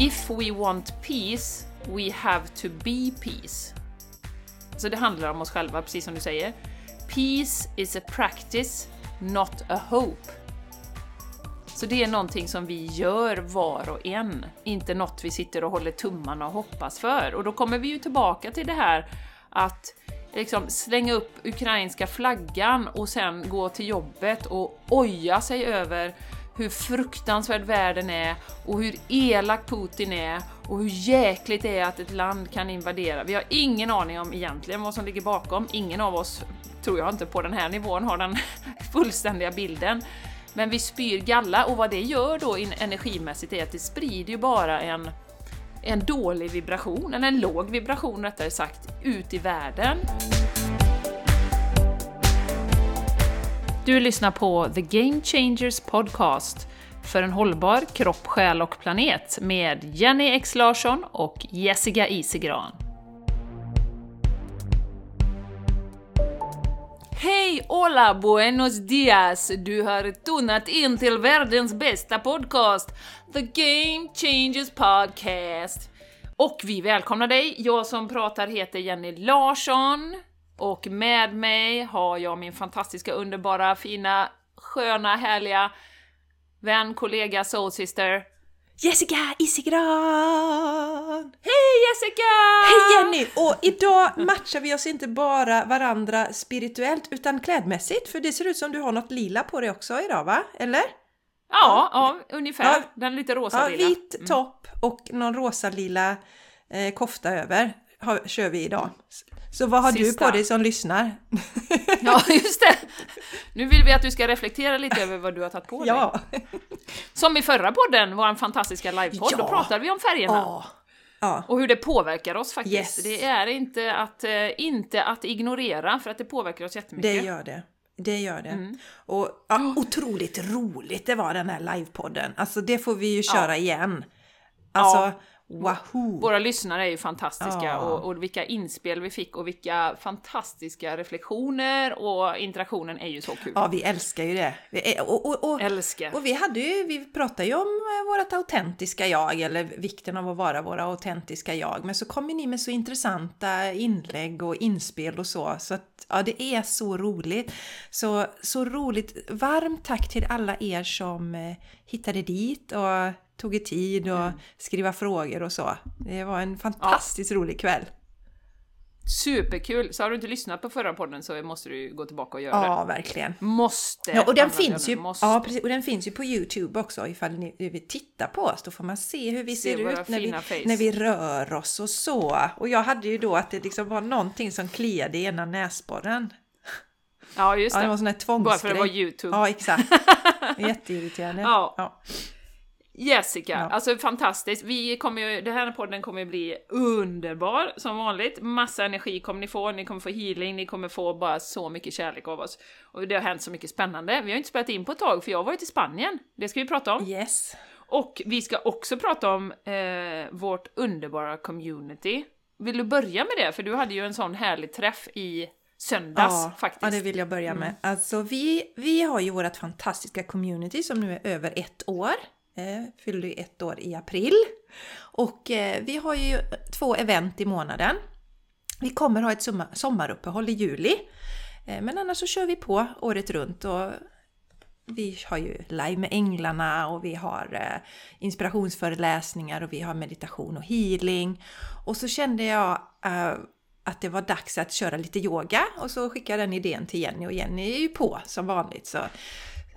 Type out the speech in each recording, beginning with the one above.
If we want peace, we have to be peace. Så det handlar om oss själva, precis som du säger. Peace is a practice, not a hope. Så det är någonting som vi gör var och en, inte något vi sitter och håller tummarna och hoppas för. Och då kommer vi ju tillbaka till det här att liksom slänga upp ukrainska flaggan och sen gå till jobbet och oja sig över hur fruktansvärd världen är och hur elak Putin är och hur jäkligt det är att ett land kan invadera. Vi har ingen aning om egentligen vad som ligger bakom. Ingen av oss, tror jag inte, på den här nivån har den fullständiga bilden. Men vi spyr galla och vad det gör då energimässigt är att det sprider ju bara en, en dålig vibration, eller en låg vibration rättare sagt, ut i världen. Du lyssnar på The Game Changers Podcast för en hållbar kropp, själ och planet med Jenny X Larsson och Jessica Isigran. Hej hola, buenos dias! Du har tunnat in till världens bästa podcast, The Game Changers Podcast. Och vi välkomnar dig! Jag som pratar heter Jenny Larsson och med mig har jag min fantastiska, underbara, fina, sköna, härliga vän, kollega, soulsister Jessica Isigran! Hej Jessica! Hej Jenny! Och idag matchar vi oss inte bara varandra spirituellt utan klädmässigt för det ser ut som du har något lila på dig också idag va? Eller? Ja, ja ungefär. Ja, Den lite rosa ja, lila. Vit topp och någon rosa lila eh, kofta över har, kör vi idag. Så vad har Sista. du på dig som lyssnar? Ja, just det! Nu vill vi att du ska reflektera lite över vad du har tagit på dig. Ja. Som i förra podden, vår fantastiska livepodd, ja. då pratade vi om färgerna. Ja. Ja. Och hur det påverkar oss faktiskt. Yes. Det är inte att, äh, inte att ignorera, för att det påverkar oss jättemycket. Det gör det. Det gör det. Mm. Och ja, otroligt roligt det var den här livepodden. Alltså det får vi ju köra igen. Alltså, Wahoo! Våra lyssnare är ju fantastiska ja. och, och, vilka inspel vi fick och vilka fantastiska reflektioner och interaktionen är ju så kul. Ja, vi älskar ju det. Vi, och, och, och, älskar. Och vi hade ju, vi pratade ju om eh, vårt autentiska jag, eller vikten av att vara våra autentiska jag. Men så kommer ni med så intressanta inlägg och inspel och så. Så att, ja, det är så roligt. Så, så roligt. Varmt tack till alla er som eh, hittade dit och tog i tid och mm. skriva frågor och så. Det var en fantastiskt ja. rolig kväll. Superkul! Så har du inte lyssnat på förra podden så måste du gå tillbaka och göra ja, det. Ja, verkligen. Måste! Ja, och den finns ju, måste. Ja, precis, och den finns ju på Youtube också ifall ni vill titta på oss. Då får man se hur vi se ser ut när vi, när vi rör oss och så. Och jag hade ju då att det liksom var någonting som kliade i ena näsborren. Ja, just det. Ja, det var sån här tvångsgrej. Bara för att det var Youtube. Ja, exakt. Jätteirriterande. ja. ja. Jessica, ja. alltså fantastiskt. Vi kommer ju, den här podden kommer ju bli underbar som vanligt. Massa energi kommer ni få, ni kommer få healing, ni kommer få bara så mycket kärlek av oss. Och det har hänt så mycket spännande. Vi har inte spelat in på ett tag för jag har varit i Spanien. Det ska vi prata om. Yes. Och vi ska också prata om eh, vårt underbara community. Vill du börja med det? För du hade ju en sån härlig träff i söndags ja, faktiskt. Ja, det vill jag börja med. Mm. Alltså vi, vi har ju vårt fantastiska community som nu är över ett år eh, fyllde ett år i april. Och eh, vi har ju två event i månaden. Vi kommer ha ett sommaruppehåll i juli. Eh, men annars så kör vi på året runt och vi har ju live med änglarna och vi har eh, inspirationsföreläsningar och vi har meditation och healing. Och så kände jag eh, att det var dags att köra lite yoga och så skickade jag den idén till Jenny och Jenny är ju på som vanligt. Så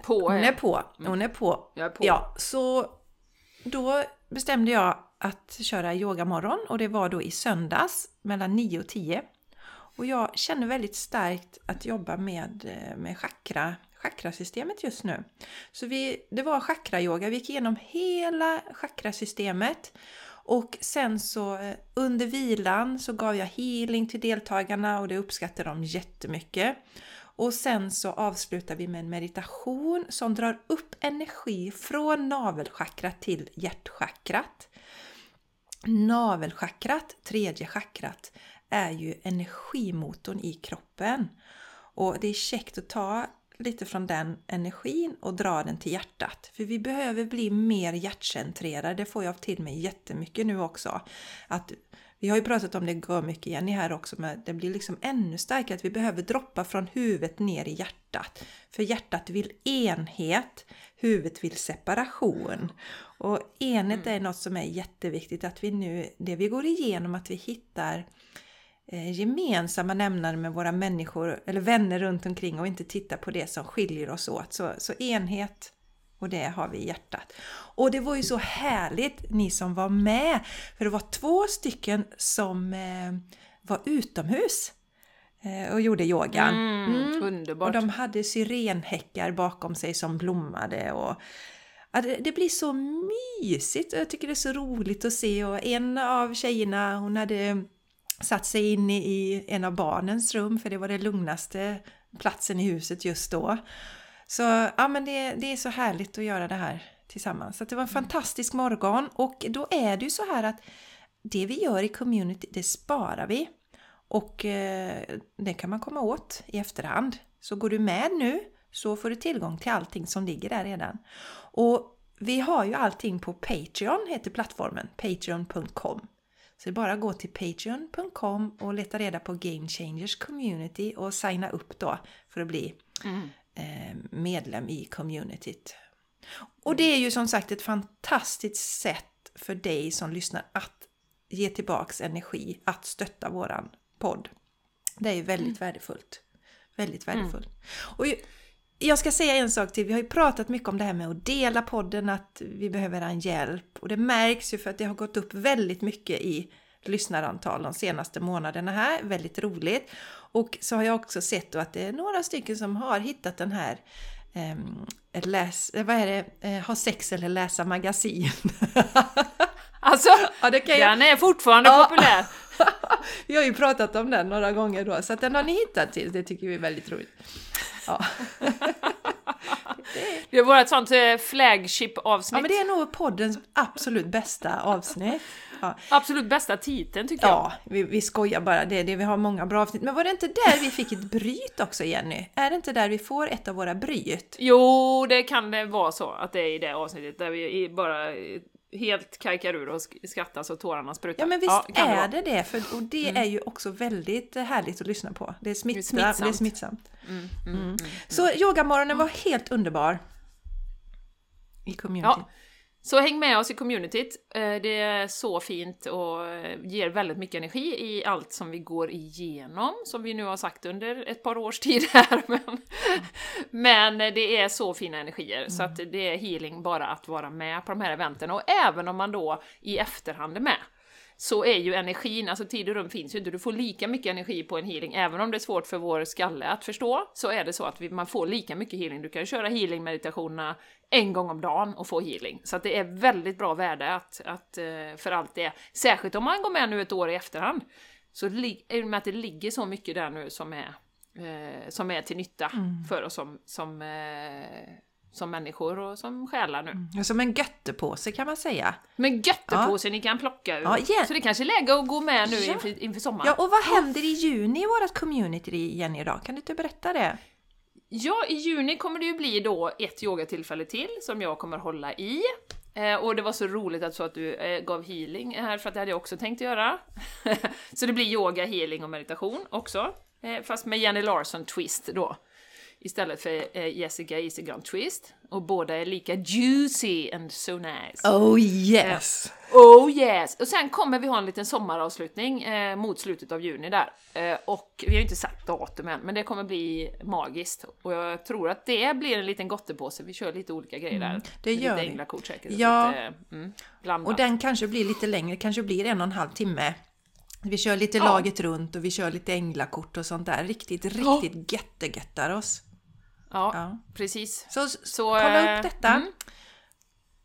på Hon är på. Hon är på. Jag är på. Ja, så då bestämde jag att köra yoga morgon och det var då i söndags mellan 9 och 10. Och jag känner väldigt starkt att jobba med, eh, med chakra, chakrasystemet just nu. Så vi, det var chakrayoga, vi gick igenom hela chakrasystemet och sen så eh, under vilan så gav jag healing till deltagarna och det uppskattade de jättemycket. Och sen så avslutar vi med en meditation som drar upp energi från navelchakrat till hjärtchakrat. Navelchakrat, tredje chakrat, är ju energimotorn i kroppen. Och det är käckt att ta lite från den energin och dra den till hjärtat. För vi behöver bli mer hjärtcentrerade. Det får jag till mig jättemycket nu också. Att vi har ju pratat om det mycket Jenny här också, men det blir liksom ännu starkare att vi behöver droppa från huvudet ner i hjärtat. För hjärtat vill enhet, huvudet vill separation. Och enhet är något som är jätteviktigt, att vi nu, det vi går igenom, att vi hittar eh, gemensamma nämnare med våra människor eller vänner runt omkring och inte tittar på det som skiljer oss åt. Så, så enhet och det har vi i hjärtat. Och det var ju så härligt ni som var med, för det var två stycken som eh, var utomhus eh, och gjorde yogan. Mm, Underbart! Och de hade syrenhäckar bakom sig som blommade. Och, ja, det, det blir så mysigt och jag tycker det är så roligt att se. Och en av tjejerna hon hade satt sig in i en av barnens rum för det var det lugnaste platsen i huset just då. Så ja, men det, det är så härligt att göra det här tillsammans. Så det var en fantastisk morgon och då är det ju så här att det vi gör i community, det sparar vi. Och eh, det kan man komma åt i efterhand. Så går du med nu så får du tillgång till allting som ligger där redan. Och vi har ju allting på Patreon, heter plattformen, patreon.com. Så det är bara att gå till patreon.com och leta reda på Game Changers Community och signa upp då för att bli Mm. Eh, medlem i communityt. Och det är ju som sagt ett fantastiskt sätt för dig som lyssnar att ge tillbaks energi, att stötta våran podd. Det är ju väldigt värdefullt. Väldigt värdefullt. Och ju- jag ska säga en sak till. Vi har ju pratat mycket om det här med att dela podden, att vi behöver en hjälp. Och det märks ju för att det har gått upp väldigt mycket i lyssnarantal de senaste månaderna här. Väldigt roligt. Och så har jag också sett att det är några stycken som har hittat den här ehm, ett läs, eh, vad är det, eh, ha sex eller läsa magasin. Alltså, ja, det kan jag, den är fortfarande Ja. populär! vi har ju pratat om den några gånger då, så att den har ni hittat till. Det tycker vi är väldigt roligt. Ja. Det är vårt sånt eh, flagship-avsnitt. ja, men det är nog poddens absolut bästa avsnitt. Ja, Absolut bästa titeln tycker jag. ja vi, vi skojar bara, det är det, vi har många bra avsnitt. Men var det inte där vi fick ett bryt också Jenny? Är det inte där vi får ett av våra bryt? Jo, det kan det vara så att det är i det avsnittet där vi bara eh, helt kajkar ur och sk- skrattar så tårarna sprutar. Ja men visst kan är det det, för, och det är ju också väldigt eh, härligt att lyssna på. Det är, smitta, det är smittsamt. smittsamt. Mm, mm, mm. Så yogamorgonen var helt underbar. I community. Ja. Så häng med oss i communityt. Eh, Det är så fint och eh, ger väldigt mycket energi i allt som vi går igenom, som vi nu har sagt under ett par års tid här. Men, men det är så fina energier, så att det är healing bara att vara med på de här eventen. Och även om man då i efterhand är med, så är ju energin, alltså tid och rum finns ju inte, du får lika mycket energi på en healing, även om det är svårt för vår skalle att förstå, så är det så att vi, man får lika mycket healing. Du kan köra healing-meditationerna en gång om dagen och få healing. Så att det är väldigt bra värde att, att, eh, för allt det. Särskilt om man går med nu ett år i efterhand. Så i och med att det ligger så mycket där nu som är, eh, som är till nytta för oss som, som, eh, som människor och som själar nu. Ja, Som en göttepåse kan man säga. Men göttepåse ni kan plocka ur. Ja, igen. Så det kanske är läge att gå med nu Ja. inför, inför sommaren. Ja, och vad händer i juni i vårt community Jenny idag? Kan du inte berätta det? Ja, i juni kommer det ju bli då ett yogatillfälle till som jag kommer hålla i. Eh, och det var så roligt att så att du eh, gav healing här, för att det hade jag också tänkt göra. så det blir yoga, healing och meditation också. Eh, fast med Jenny Larsson twist då. Istället för eh, Jessica Isegrand twist. Och båda är lika juicy and so nice. Oh yes! Oh yes! Och sen kommer vi ha en liten sommaravslutning eh, mot slutet av juni där. Eh, och vi har ju inte satt datum än, men det kommer bli magiskt. Och jag tror att det blir en liten gottepåse, vi kör lite olika grejer där. Mm, det gör lite änglakort säkert. Ja. Lite, mm. Och den kanske blir lite längre, kanske blir en och en halv timme. Vi kör lite Ja. laget runt och vi kör lite änglakort och sånt där. Riktigt, riktigt göttegöttar oss. Ja, Ja. precis. Så, Så, kolla eh, upp detta. mm.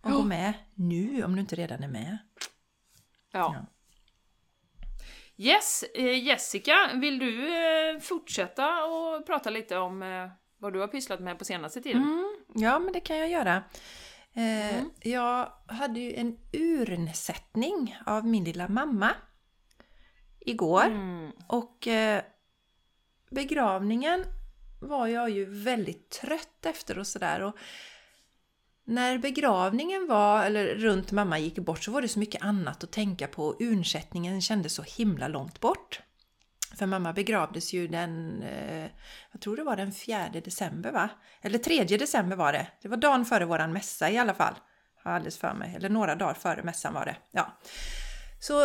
Och gå med nu om du inte redan är med. Ja. Ja. Yes, eh, Jessica, vill du eh, fortsätta och prata lite om eh, vad du har pysslat med på senaste tiden? Mm, ja, men det kan jag göra. Eh, Mm. Jag hade ju en urnsättning av min lilla mamma igår. Mm. Och eh, begravningen var jag ju väldigt trött efter och sådär. Och när begravningen var, eller runt mamma gick bort, så var det så mycket annat att tänka på. Urnsättningen kändes så himla långt bort. För mamma begravdes ju den, eh, jag tror det var den 4 december va? Eller 3 december var det. Det var dagen före våran mässa i alla fall. Har alldeles för mig. Eller några dagar före mässan var det. Ja. Så,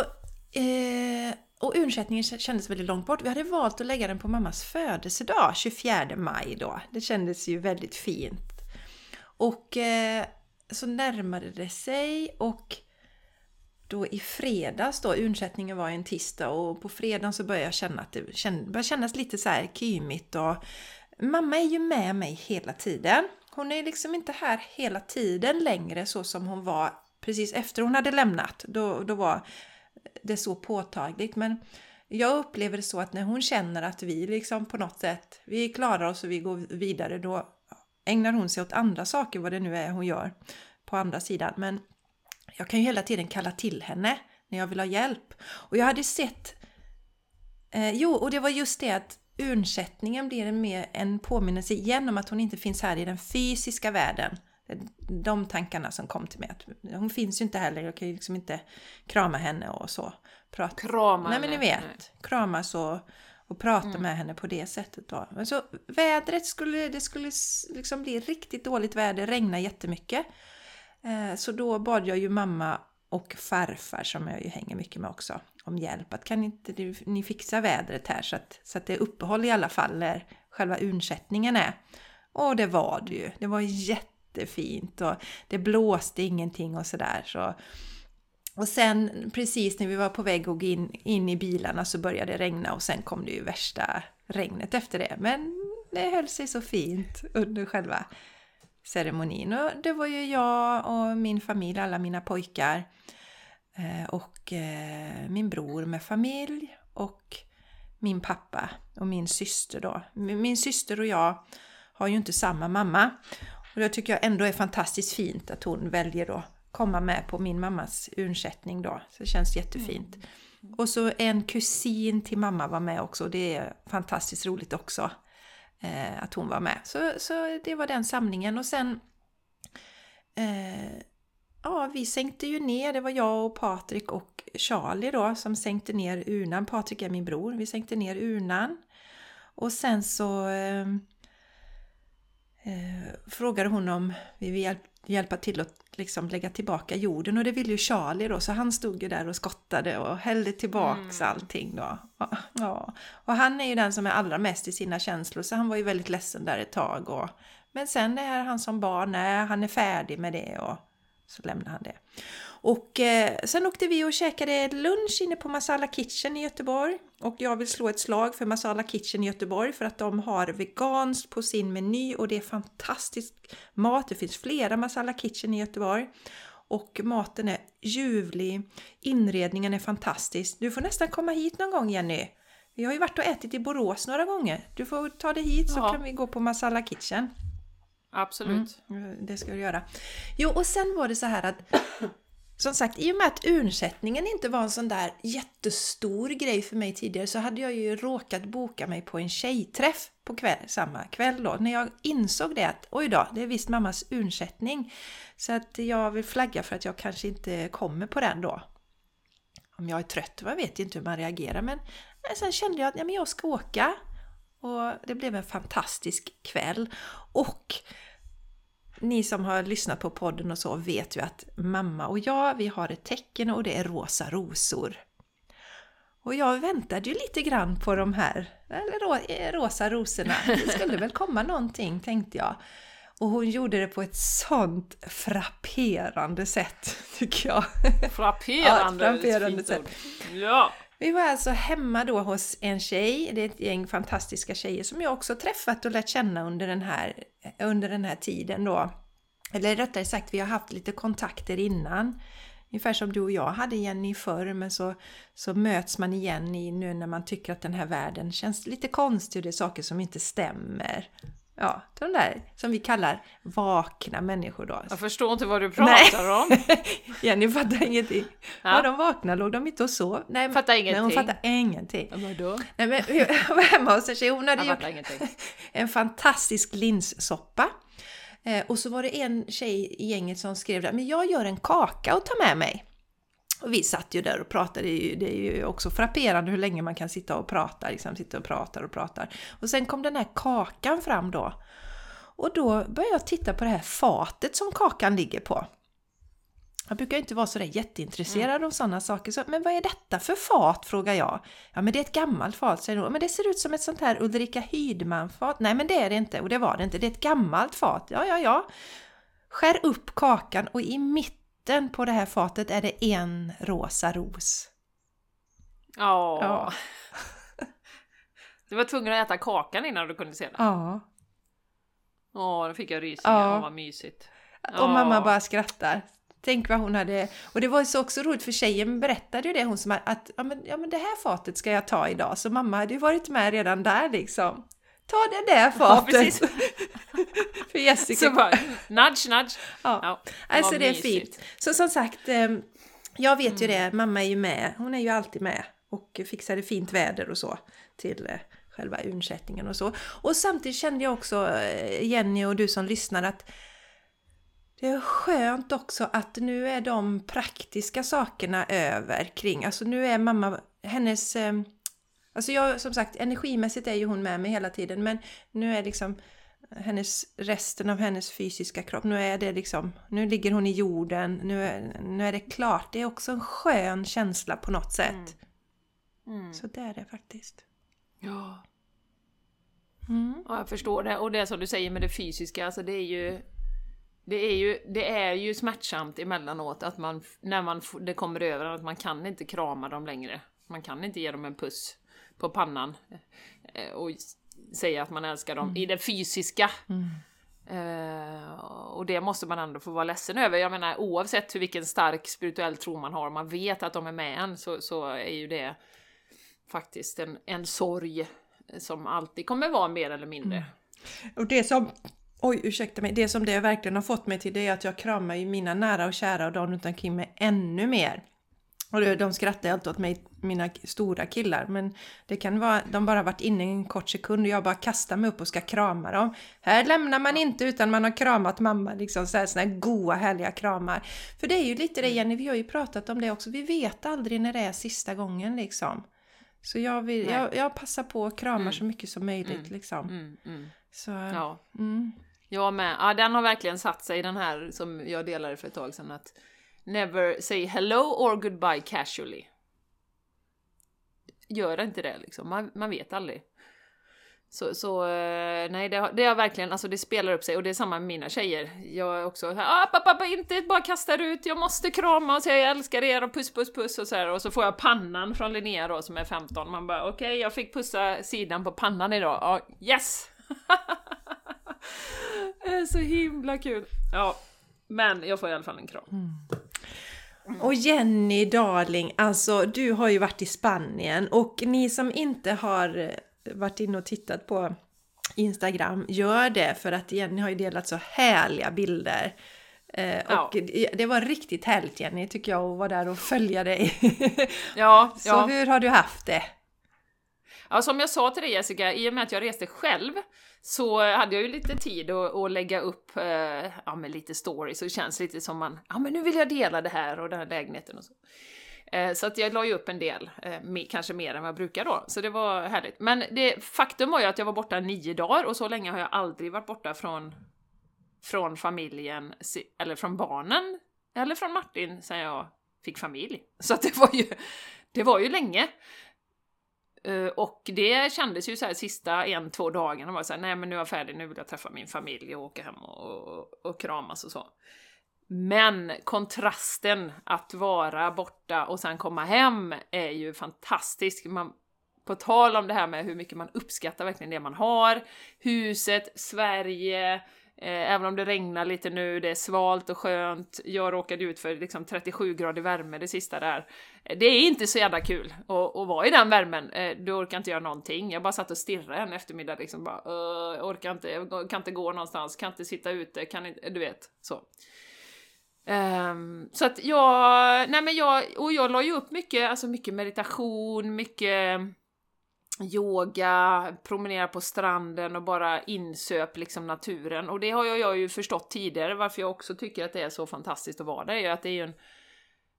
eh, och urnsättningen kändes väldigt långt bort. Vi hade valt att lägga den på mammas födelsedag, 24 maj då. Det kändes ju väldigt fint. Och eh, så närmade det sig och då i fredags då, urnsättningen var en tisdag och på fredagen så började jag känna att det började kännas lite så här kymigt och mamma är ju med mig hela tiden. Hon är liksom inte här hela tiden längre så som hon var precis efter hon hade lämnat. Då, då var det så påtagligt. Men jag upplever det så att när hon känner att vi liksom på något sätt, vi klarar oss och vi går vidare, då ägnar hon sig åt andra saker, vad det nu är hon gör på andra sidan. Men jag kan ju hela tiden kalla till henne när jag vill ha hjälp. Och jag hade sett... Eh, jo, och det var just det att urnsättningen blir en, mer, en påminnelse igen om att hon inte finns här i den fysiska världen. De tankarna som kom till mig. Att hon finns ju inte heller, jag kan ju liksom inte krama henne och så. Prata. Krama Nej men ni vet, nej. kramas och, och prata mm. med henne på det sättet då. Men så vädret skulle, det skulle liksom bli riktigt dåligt väder, regna jättemycket. Eh, så då bad jag ju mamma och farfar som jag ju hänger mycket med också om hjälp. Att kan inte ni fixa vädret här så att, så att det är uppehåll i alla fall när själva urnsättningen är. Och det var det ju. Det var jättefint och det blåste ingenting och sådär. Så. Och sen precis när vi var på väg att gå in, in i bilarna så började det regna och sen kom det ju värsta regnet efter det. Men det höll sig så fint under själva ceremonin. Och det var ju jag och min familj, alla mina pojkar eh, och eh, min bror med familj och min pappa och min syster då. Min syster och jag har ju inte samma mamma. Och det tycker jag ändå är fantastiskt fint att hon väljer att komma med på min mammas urnsättning då. Så det känns jättefint. Mm. Och så en kusin till mamma var med också det är fantastiskt roligt också eh, att hon var med. Så, så det var den samlingen och sen eh, Ja, vi sänkte ju ner, det var jag och Patrik och Charlie då som sänkte ner urnan. Patrik är min bror, vi sänkte ner urnan. Och sen så eh, frågade hon om vi vill hjälp, hjälpa till att liksom lägga tillbaka jorden och det ville ju Charlie då så han stod ju där och skottade och hällde tillbaks mm. allting då. Ja. Och han är ju den som är allra mest i sina känslor så han var ju väldigt ledsen där ett tag. Och, men sen är han som barn, nej, han är färdig med det och så lämnade han det. Och eh, sen åkte vi och käkade lunch inne på Masala Kitchen i Göteborg. Och jag vill slå ett slag för Masala Kitchen i Göteborg för att de har veganskt på sin meny och det är fantastisk mat. Det finns flera Masala Kitchen i Göteborg. Och maten är ljuvlig, inredningen är fantastisk. Du får nästan komma hit någon gång Jenny. Vi har ju varit och ätit i Borås några gånger. Du får ta dig hit så ja. kan vi gå på Masala Kitchen. Absolut. Mm, det ska du göra. Jo, och sen var det så här att som sagt, i och med att urnsättningen inte var en sån där jättestor grej för mig tidigare så hade jag ju råkat boka mig på en tjejträff på kväll, samma kväll då. När jag insåg det att oj då, det är visst mammas urnsättning. Så att jag vill flagga för att jag kanske inte kommer på den då. Om jag är trött, jag vet inte hur man reagerar men sen kände jag att ja, men jag ska åka. Och det blev en fantastisk kväll. Och ni som har lyssnat på podden och så vet ju att mamma och jag, vi har ett tecken och det är rosa rosor. Och jag väntade ju lite grann på de här eller rosa rosorna. Det skulle väl komma någonting tänkte jag. Och hon gjorde det på ett sånt frapperande sätt, tycker jag. Frapperande, ja, frapperande sätt. Ja. Vi var alltså hemma då hos en tjej, det är ett gäng fantastiska tjejer som jag också träffat och lärt känna under den här, under den här tiden då. Eller rättare sagt, vi har haft lite kontakter innan. Ungefär som du och jag hade Jenny förr, men så, så möts man igen i, nu när man tycker att den här världen känns lite konstig och det är saker som inte stämmer. Ja, de där som vi kallar vakna människor då. Jag förstår inte vad du pratar om. Jenny fattar ingenting. Ja. Ja. de vaknade, låg de inte och sov? Nej, Fattar Nej, hon ingenting. fattar ingenting. Vadå? Nej, men jag var hemma hos en tjej, hon hade gjort ingenting. en fantastisk linssoppa. Eh, och så var det en tjej i gänget som skrev där, men jag gör en kaka och tar med mig. Och vi satt ju där och pratade, det är ju, det är ju också frapperande hur länge man kan sitta och prata, liksom sitta och pratar och pratar. Och sen kom den här kakan fram då. Och då började jag titta på det här fatet som kakan ligger på. Jag brukar inte vara sådär jätteintresserad av sådana saker. Så, men vad är detta för fat? frågar jag. Ja men det är ett gammalt fat, säger hon. Men det ser ut som ett sånt här Ulrika Hydman-fat. Nej men det är det inte. Och det var det inte. Det är ett gammalt fat. Ja, ja, ja. Skär upp kakan och i mitten på det här fatet är det en rosa ros. Ja. Ja. Du var tvungen att äta kakan innan du kunde se den. Ja. Åh, då fick jag rysningar. Ja. Vad mysigt. Och mamma bara skrattar. Tänk vad hon hade... Och det var så också roligt för tjejen berättade ju det hon som att, att ja, men, ja men det här fatet ska jag ta idag. Så mamma hade ju varit med redan där liksom. Ta det där Ja, fatet! precis. för Jessica. Så bara, nudge, nudge. ja. Ja, Alltså vad det är mysigt. fint. Så som sagt, eh, jag vet ju Mm. det, mamma är ju med. Hon är ju alltid med och fixade fint väder och så till eh, själva urnsättningen och så. Och samtidigt kände jag också, eh, Jenny och du som lyssnar, att det är skönt också att nu är de praktiska sakerna över kring, alltså nu är mamma, hennes, eh, alltså jag som sagt energimässigt är ju hon med mig hela tiden men nu är liksom hennes, resten av hennes fysiska kropp, nu är det liksom, nu ligger hon i jorden, nu är, nu är det klart. Det är också en skön känsla på något sätt. Mm. Så det är det faktiskt. Ja. Mm. ja, jag förstår det. Och det som du säger med det fysiska, alltså det är ju... Det är ju, det är ju smärtsamt emellanåt att man, när man, det kommer över att man kan inte krama dem längre. Man kan inte ge dem en puss på pannan eh, och säga att man älskar dem i det fysiska. Eh, och det måste man ändå få vara ledsen över. Jag menar oavsett hur vilken stark spirituell tro man har, man vet att de är med en så, så är ju det faktiskt en, en sorg som alltid kommer vara mer eller mindre. Och det som, oj ursäkta mig, det som det verkligen har fått mig till det är att jag kramar ju mina nära och kära och de runt omkring mig ännu mer. Och de skrattar alltid åt mig, mina stora killar, men det kan vara, de bara varit inne en kort sekund och jag bara kastar mig upp och ska krama dem. Här lämnar man inte utan man har kramat mamma, liksom så här, såna här goa härliga kramar. För det är ju lite det Jenny, vi har ju pratat om det också, vi vet aldrig när det är sista gången liksom. Så jag, vill, jag, jag passar på och kramar Mm. så mycket som möjligt Mm. liksom. Mm, mm. Så, Ja, mm. jag med. Ja, den har verkligen satt sig, den här som jag delade för ett tag sedan, att never say hello or goodbye casually. Gör inte det liksom, man, man vet aldrig. Så, så eh, nej, det, har- det har verkligen, alltså det spelar upp sig och det är samma med mina tjejer. Jag är också såhär, ah, pappa, pappa, inte bara kastar ut, jag måste krama och säga jag älskar er och puss, puss, puss och så här. Och så får jag pannan från Linnea då som är 15. Man bara, okej, jag fick pussa sidan på pannan idag. Ja, yes! det eh, är så himla kul. Ja, men jag får i alla fall en kram. Mm. Och Jenny darling, alltså du har ju varit i Spanien och ni som inte har eh, varit inne och tittat på Instagram, gör det för att Jenny har ju delat så härliga bilder. Eh, Ja. och det, det var riktigt härligt Jenny tycker jag att vara där och följa dig. Ja, så ja. hur har du haft det? Ja, som jag sa till dig Jessica, i och med att jag reste själv så hade jag ju lite tid att, att lägga upp eh, ja, med lite stories och det känns lite som man, ja men nu vill jag dela det här och den här lägenheten och så. Eh, så att jag la ju upp en del, eh, kanske mer än vad jag brukar då, så det var härligt. Men det, faktum var ju att jag var borta nio dagar och så länge har jag aldrig varit borta från, från familjen, eller från barnen, eller från Martin sen jag fick familj. Så att det var ju, det var ju länge. Eh, och det kändes ju så här sista en, två dagarna var så här, nej men nu är jag färdig, nu vill jag träffa min familj och åka hem och, och, och kramas och så. Men kontrasten att vara borta och sen komma hem är ju fantastisk. Man, på tal om det här med hur mycket man uppskattar verkligen det man har, huset, Sverige, Eh, Eh, även om det regnar lite nu, det är svalt och skönt. Jag råkade ut för liksom 37 grader värme det sista där. Eh, det är inte så jävla kul att, att vara i den värmen. Eh, du orkar inte göra någonting. Jag bara satt och stirrade en eftermiddag liksom bara, uh, jag orkar inte, jag kan inte gå någonstans, kan inte sitta ute, kan inte, du vet, så. Um, så att jag, nej men jag, och jag la ju upp mycket, alltså mycket meditation, mycket yoga, promenera på stranden och bara insöp liksom naturen. Och det har jag, jag ju förstått tidigare, varför jag också tycker att det är så fantastiskt att vara där, är ju att det är en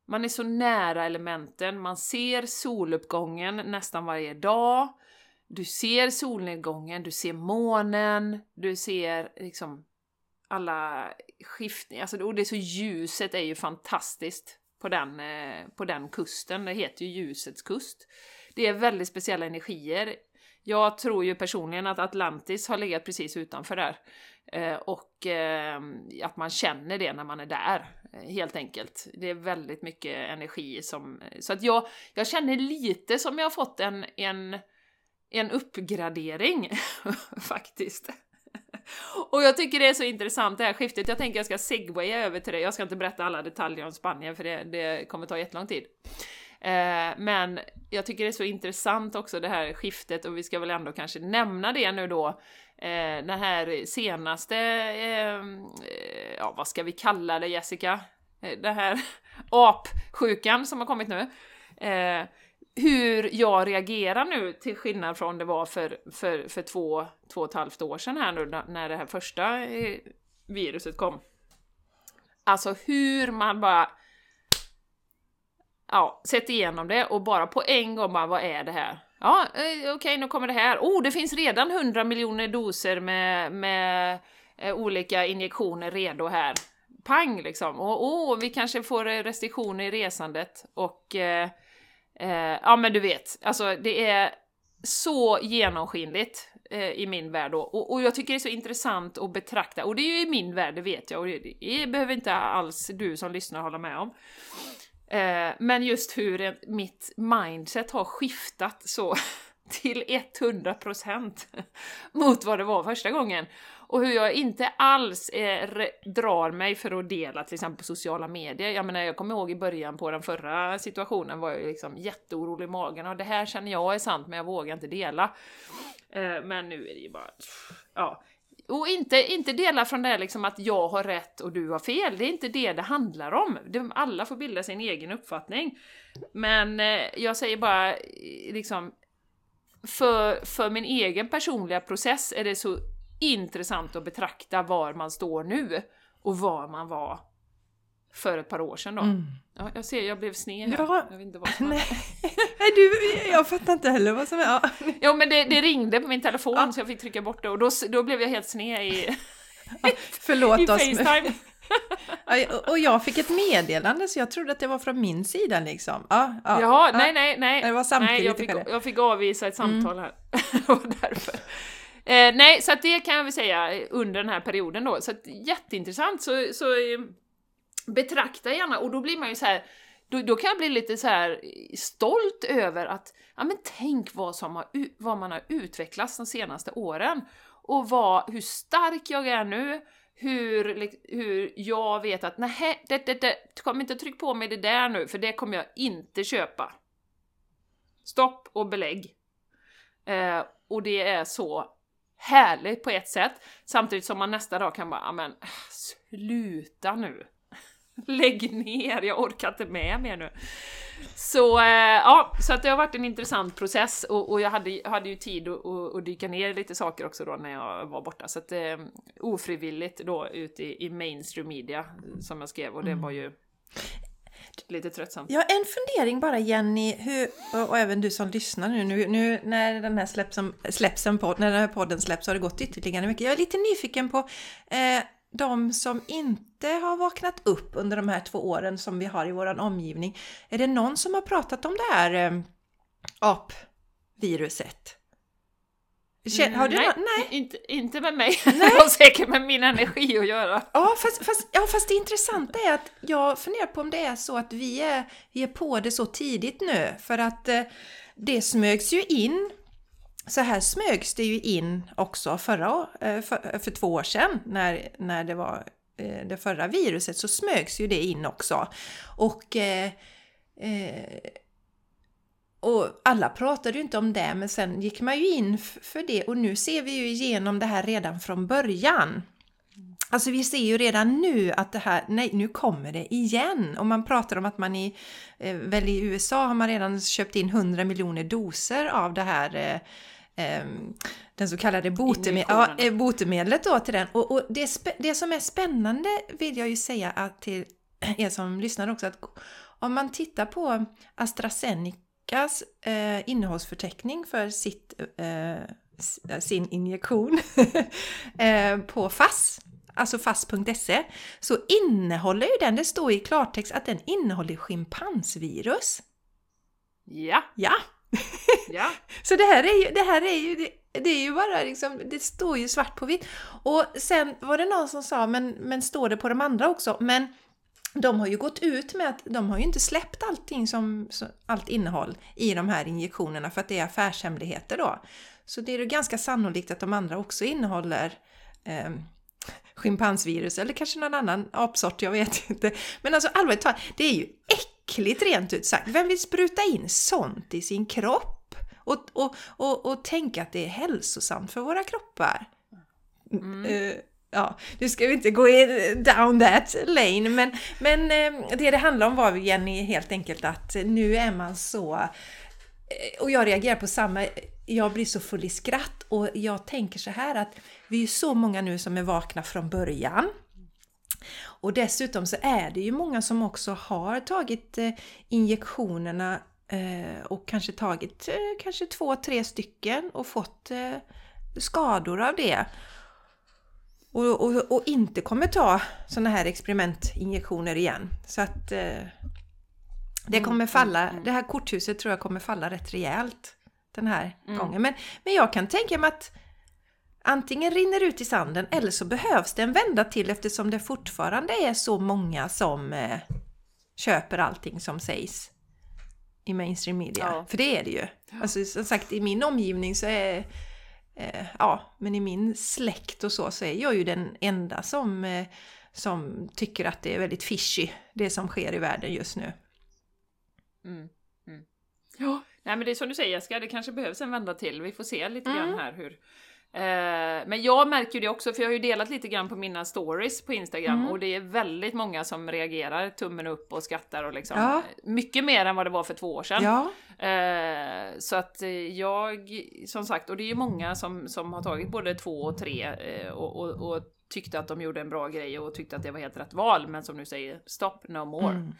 man är så nära elementen, man ser soluppgången nästan varje dag, du ser solnedgången, du ser månen, du ser liksom alla skiftningar, alltså, och det är så ljuset är ju fantastiskt på den, eh, på den kusten, det heter ju ljusets kust. Det är väldigt speciella energier. Jag tror ju personligen att Atlantis har legat precis utanför där. Eh, och eh, att man känner det när man är där, eh, helt enkelt. Det är väldigt mycket energi som... Så att jag, jag känner lite som jag har fått en, en, en uppgradering, faktiskt. Och jag tycker det är så intressant det här skiftet. Jag tänker jag ska segwaya över till det. Jag ska inte berätta alla detaljer om Spanien för det, det kommer ta jättelång tid. Eh, men jag tycker det är så intressant också det här skiftet och vi ska väl ändå kanske nämna det nu då. Eh, den här senaste, eh, eh ja vad ska vi kalla det Jessica? Eh, här apsjukan som har kommit nu. Eh, hur jag reagerar nu till skillnad från det var för, för, för två, två och ett halvt år sedan här nu när det här första eh, viruset kom. Alltså hur man bara ja, sett igenom det och bara på en gång bara, vad är det här? Ja, eh, okej, okay, nu kommer det här. Oh, det finns redan 100 miljoner doser med, med eh, olika injektioner redo här. Pang liksom! Och oh, vi kanske får eh, restriktioner i resandet och eh, eh, ja, men du vet, alltså det är så genomskinligt eh, i min värld då. Och, och, jag tycker det är så intressant att betrakta, och det är ju i min värld, det vet jag, och det, det behöver inte alls du som lyssnar hålla med om. Eh, men just hur mitt mindset har skiftat så till 100% mot vad det var första gången. Och hur jag inte alls eh, drar mig för att dela till exempel på sociala medier. Jag menar, jag kommer ihåg i början på den förra situationen var jag liksom jätteorolig i magen och det här känner jag är sant men jag vågar inte dela. Eh, men nu är det ju bara, ja. Och inte, inte dela från det liksom att jag har rätt och du har fel, det är inte det det handlar om. Alla får bilda sin egen uppfattning. Men eh, jag säger bara, eh, liksom, för, för min egen personliga process är det så intressant att betrakta var man står nu och var man var för ett par år sedan då. Mm. Ja, jag ser, jag blev sned här. Ja, jag vet inte vad som nej. nej, du, jag fattar inte heller vad som är... Ja, ja men det, det, ringde på min telefon ja. så jag fick trycka bort det och då, då blev jag helt sned i, ja, förlåt i oss. Facetime. och jag fick ett meddelande så jag trodde att det var från min sida liksom. Ja, ja, Jaha, ja. nej, nej, nej. Det var samtidigt nej, jag, fick, jag fick avvisa ett samtal mm. här. därför. Eh, nej, så att det kan jag väl säga under den här perioden då. Så att, jätteintressant. Så, så eh, betrakta gärna, och då blir man ju så här, då, då, kan jag bli lite så här stolt över att, ja men tänk vad, som har, vad man har utvecklats de senaste åren. Och vad, hur stark jag är nu, hur, hur jag vet att nej, det, det, det, kom inte tryck på mig det där nu, för det kommer jag inte köpa. Stopp och belägg. Eh, och det är så härligt på ett sätt, samtidigt som man nästa dag kan bara, men sluta nu. Lägg ner, jag orkar inte med mer nu. Så eh, ja, så att det har varit en intressant process och, och jag hade, hade ju tid att, att, dyka ner i lite saker också då när jag var borta. Så att eh, ofrivilligt då ut i, i mainstream media som jag skrev och det var ju lite tröttsamt. Ja, en fundering bara Jenny, hur, och, och även du som lyssnar nu, nu, nu när den här släpps, släpps en podd, när den här podden släpps har det gått ytterligare mycket. Jag är lite nyfiken på eh, de som inte har vaknat upp under de här två åren som vi har i vår omgivning. Är det någon som har pratat om det här eh, apviruset? Har du nej, nej. Inte, inte med mig. Nej. Det har säkert med min energi att göra. Ja fast, fast, ja, fast det intressanta är att jag funderar på om det är så att vi är, vi är på det så tidigt nu. För att eh, det smögs ju in så här smögs det ju in också förra, eh, för, för två år sedan när, när det var eh, det förra viruset så smögs ju det in också. Och, eh, eh, och alla pratade ju inte om det men sen gick man ju in för det och nu ser vi ju igenom det här redan från början. Alltså vi ser ju redan nu att det här, nej nu kommer det igen! Och man pratar om att man i, eh, väl i USA har man redan köpt in 100 miljoner doser av det här eh, eh, eh, den så kallade botemedlet, ja, eh, botemedlet då till den. Och, och det, det, som är spännande vill jag ju säga att till er som lyssnar också att om man tittar på AstraZenecas eh, innehållsförteckning för sitt, eh, sin injektion eh, på FASS alltså fast.se, så innehåller ju den, det står i klartext att den innehåller schimpansvirus. Ja! Ja! Ja. så det här är ju, det här är ju, det, det, är ju bara liksom, det står ju svart på vitt. Och sen var det någon som sa, men, men står det på de andra också? Men de har ju gått ut med att de har ju inte släppt allting som, allt innehåll i de här injektionerna för att det är affärshemligheter då. Så det är ju ganska sannolikt att de andra också innehåller eh, schimpansvirus eller kanske någon annan apsort, jag vet inte. Men alltså allvarligt talat, det är ju äckligt rent ut sagt. Vem vill spruta in sånt i sin kropp? Och, och, och, och tänka att det är hälsosamt för våra kroppar. Mm. Uh, ja, nu ska vi inte gå in down that lane, men, men uh, det det handlar om var Jenny helt enkelt att nu är man så uh, och jag reagerar på samma, jag blir så full i skratt och jag tänker så här att vi är så många nu som är vakna från början. Och dessutom så är det ju många som också har tagit eh, injektionerna eh, och kanske tagit eh, kanske två, tre stycken och fått skador av det. Och, och, och inte kommer ta sådana här experimentinjektioner igen. Så att det mm, kommer falla, mm, mm. det här korthuset tror jag kommer falla rätt rejält den här mm. gången. Men, men jag kan tänka mig att antingen rinner ut i sanden eller så behövs det en vända till eftersom det fortfarande är så många som eh, köper allting som sägs i mainstream media. Ja. För det är det ju. Alltså som sagt i min omgivning så är eh, ja, men i min släkt och så så är jag ju den enda som, eh, som tycker att det är väldigt fishy det som sker i världen just nu. Mm. Mm. Ja, nej men det är som du säger Jessica, det kanske behövs en vända till. Vi får se lite mm. grann här hur, men jag märker det också, för jag har ju delat lite grann på mina stories på Instagram mm. och det är väldigt många som reagerar, tummen upp och skrattar och liksom ja. mycket mer än vad det var för två år sedan. Ja. Eh, så att eh, jag, som sagt, och det är ju många som, som har tagit både två och tre och, och, och tyckte att de gjorde en bra grej och tyckte att det var helt rätt val, men som nu säger, stop no more. Mm.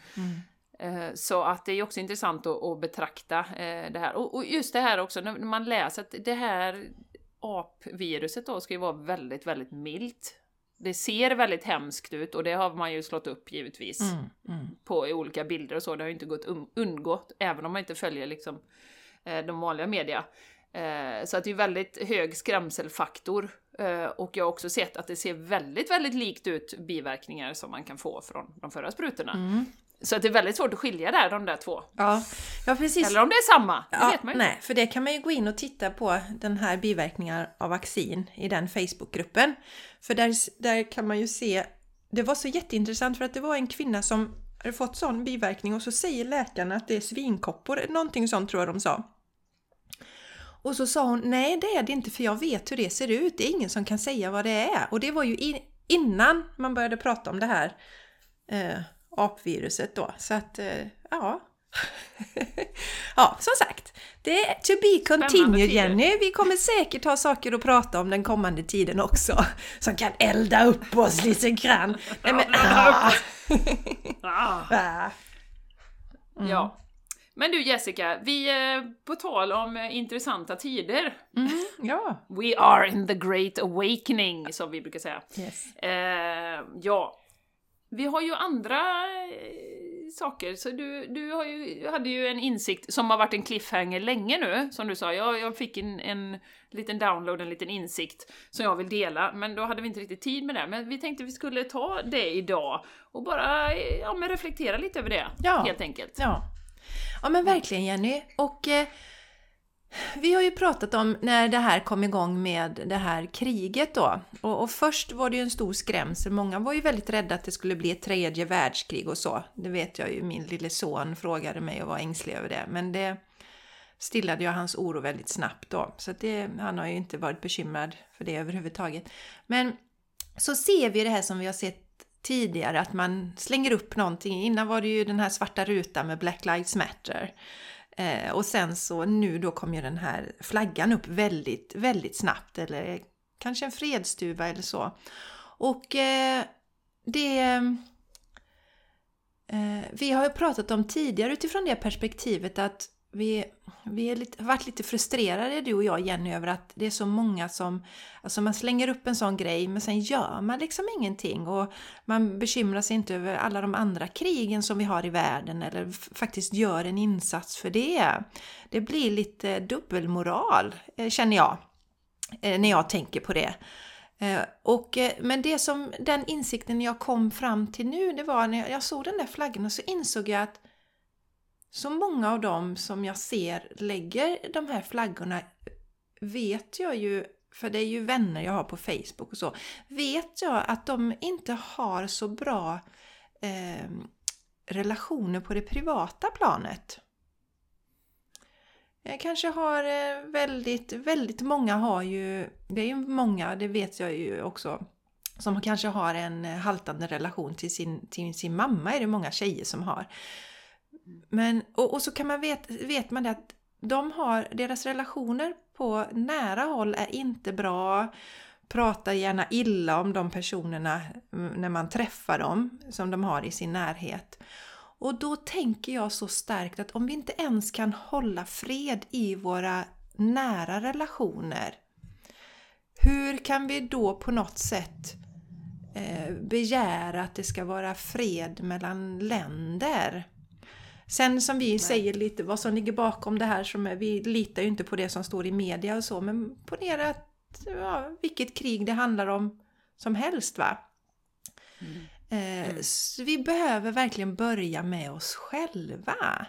Mm. Så att det är också intressant att, att betrakta det här. Och just det här också, när man läser att det här apviruset då ska ju vara väldigt, väldigt milt. Det ser väldigt hemskt ut och det har man ju slått upp givetvis mm, mm. på olika bilder och så. Det har ju inte gått undgått, även om man inte följer liksom eh, de vanliga media. Eh, så att det är väldigt hög skrämselfaktor. Eh, och jag har också sett att det ser väldigt, väldigt likt ut biverkningar som man kan få från de förra sprutorna. Mm. Så att det är väldigt svårt att skilja där, de där två. Ja, ja precis. Eller om det är samma, det ja, vet man ju Nej, för det kan man ju gå in och titta på den här biverkningar av vaccin i den Facebookgruppen. För där, där kan man ju se, det var så jätteintressant för att det var en kvinna som hade fått sån biverkning och så säger läkarna att det är svinkoppor, någonting sånt tror jag de sa. Och så sa hon, nej det är det inte för jag vet hur det ser ut, det är ingen som kan säga vad det är. Och det var ju innan man började prata om det här eh, apviruset då. Så att, eh, ja. ja, som sagt. Det är to be continued Jenny. Vi kommer säkert ha saker att prata om den kommande tiden också. Som kan elda upp oss lite grann. Nej, men, ah. ah. Mm. Ja. Men du Jessica, vi är på tal om eh, intressanta tider. Mm, ja. We are in the great awakening, som vi brukar säga. Yes. Eh, ja, vi har ju andra eh, saker, så du, du ju, hade ju en insikt som har varit en cliffhanger länge nu, som du sa. Jag, jag fick en, en liten download, en liten insikt som jag vill dela, men då hade vi inte riktigt tid med det. Men vi tänkte vi skulle ta det idag och bara ja, men reflektera lite över det, ja. helt enkelt. Ja. ja, men verkligen Jenny. Och eh, vi har ju pratat om när det här kom igång med det här kriget då. Och, och, först var det ju en stor skrämsel. Många var ju väldigt rädda att det skulle bli ett tredje världskrig och så. Det vet jag ju, min lille son frågade mig och var ängslig över det. Men det stillade jag hans oro väldigt snabbt då. Så det, han har ju inte varit bekymrad för det överhuvudtaget. Men så ser vi det här som vi har sett tidigare, att man slänger upp någonting. Innan var det ju den här svarta rutan med Black Lives Matter. Eh, och sen så nu då kom ju den här flaggan upp väldigt, väldigt snabbt. Eller kanske en fredsduva eller så. Och eh, det... Eh, vi har ju pratat om tidigare utifrån det perspektivet att vi, vi är lite, har varit lite frustrerade du och jag Jenny över att det är så många som, alltså man slänger upp en sån grej men sen gör man liksom ingenting och man bekymrar sig inte över alla de andra krigen som vi har i världen eller faktiskt gör en insats för det. Det blir lite dubbelmoral eh, känner jag eh, när jag tänker på det. Eh, och, men det som, den insikten jag kom fram till nu, det var när jag såg den där flaggan och så insåg jag att så många av dem som jag ser lägger de här flaggorna vet jag ju, för det är ju vänner jag har på Facebook och så, vet jag att de inte har så bra eh, relationer på det privata planet. Jag kanske har eh, väldigt, väldigt många har ju, det är ju många, det vet jag ju också, som kanske har en eh, haltande relation till sin, till sin mamma är det många tjejer som har. Men, och, och så kan man vet, vet man det att de har, deras relationer på nära håll är inte bra. Pratar gärna illa om de personerna mm, när man träffar dem som de har i sin närhet. Och då tänker jag så starkt att om vi inte ens kan hålla fred i våra nära relationer, hur kan vi då på något sätt eh, begära att det ska vara fred mellan länder? Sen som vi Nej. säger lite vad som ligger bakom det här, som vi litar ju inte på det som står i media och så, men ponera att ja, vilket krig det handlar om som helst va. Mm. Eh, mm. vi behöver verkligen börja med oss själva.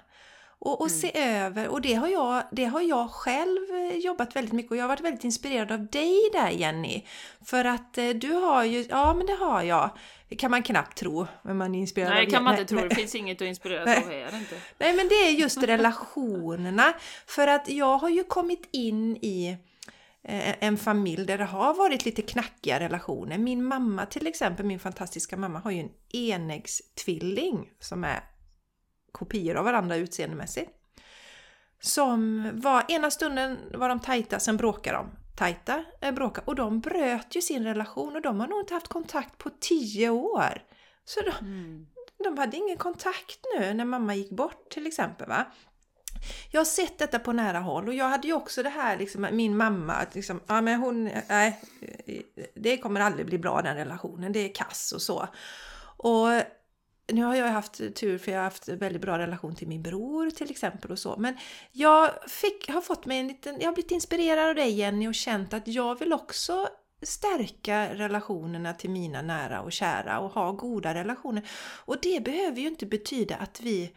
Och, och mm. se över, och det har, jag, det har jag själv eh, jobbat väldigt mycket och jag har varit väldigt inspirerad av dig där Jenny. För att eh, du har ju, ja men det har jag. Det kan man knappt tro, men man är inspirerad Nej, det kan man inte tro. Det finns inget att inspireras av, är det inte. Nej, men det är just relationerna. För att jag har ju kommit in i eh, en familj där det har varit lite knackiga relationer. Min mamma till exempel, min fantastiska mamma, har ju en enäggstvilling som är kopior av varandra utseendemässigt. Som var, ena stunden var de tajta, sen bråkade de. Tajta, eh, bråka. Och de bröt ju sin relation och de har nog inte haft kontakt på tio år. Så de, mm. de hade ingen kontakt nu när mamma gick bort till exempel. va jag har sett detta på nära håll och jag hade ju också det här liksom, min mamma, att liksom, ja men hon, nej, det kommer aldrig bli bra den relationen, det är kass och så. Och nu har jag haft tur för jag har haft väldigt bra relation till min bror till exempel och så. Men jag fick, har fått mig en liten, jag har blivit inspirerad av dig Jenny och känt att jag vill också stärka relationerna till mina nära och kära och ha goda relationer. Och det behöver ju inte betyda att vi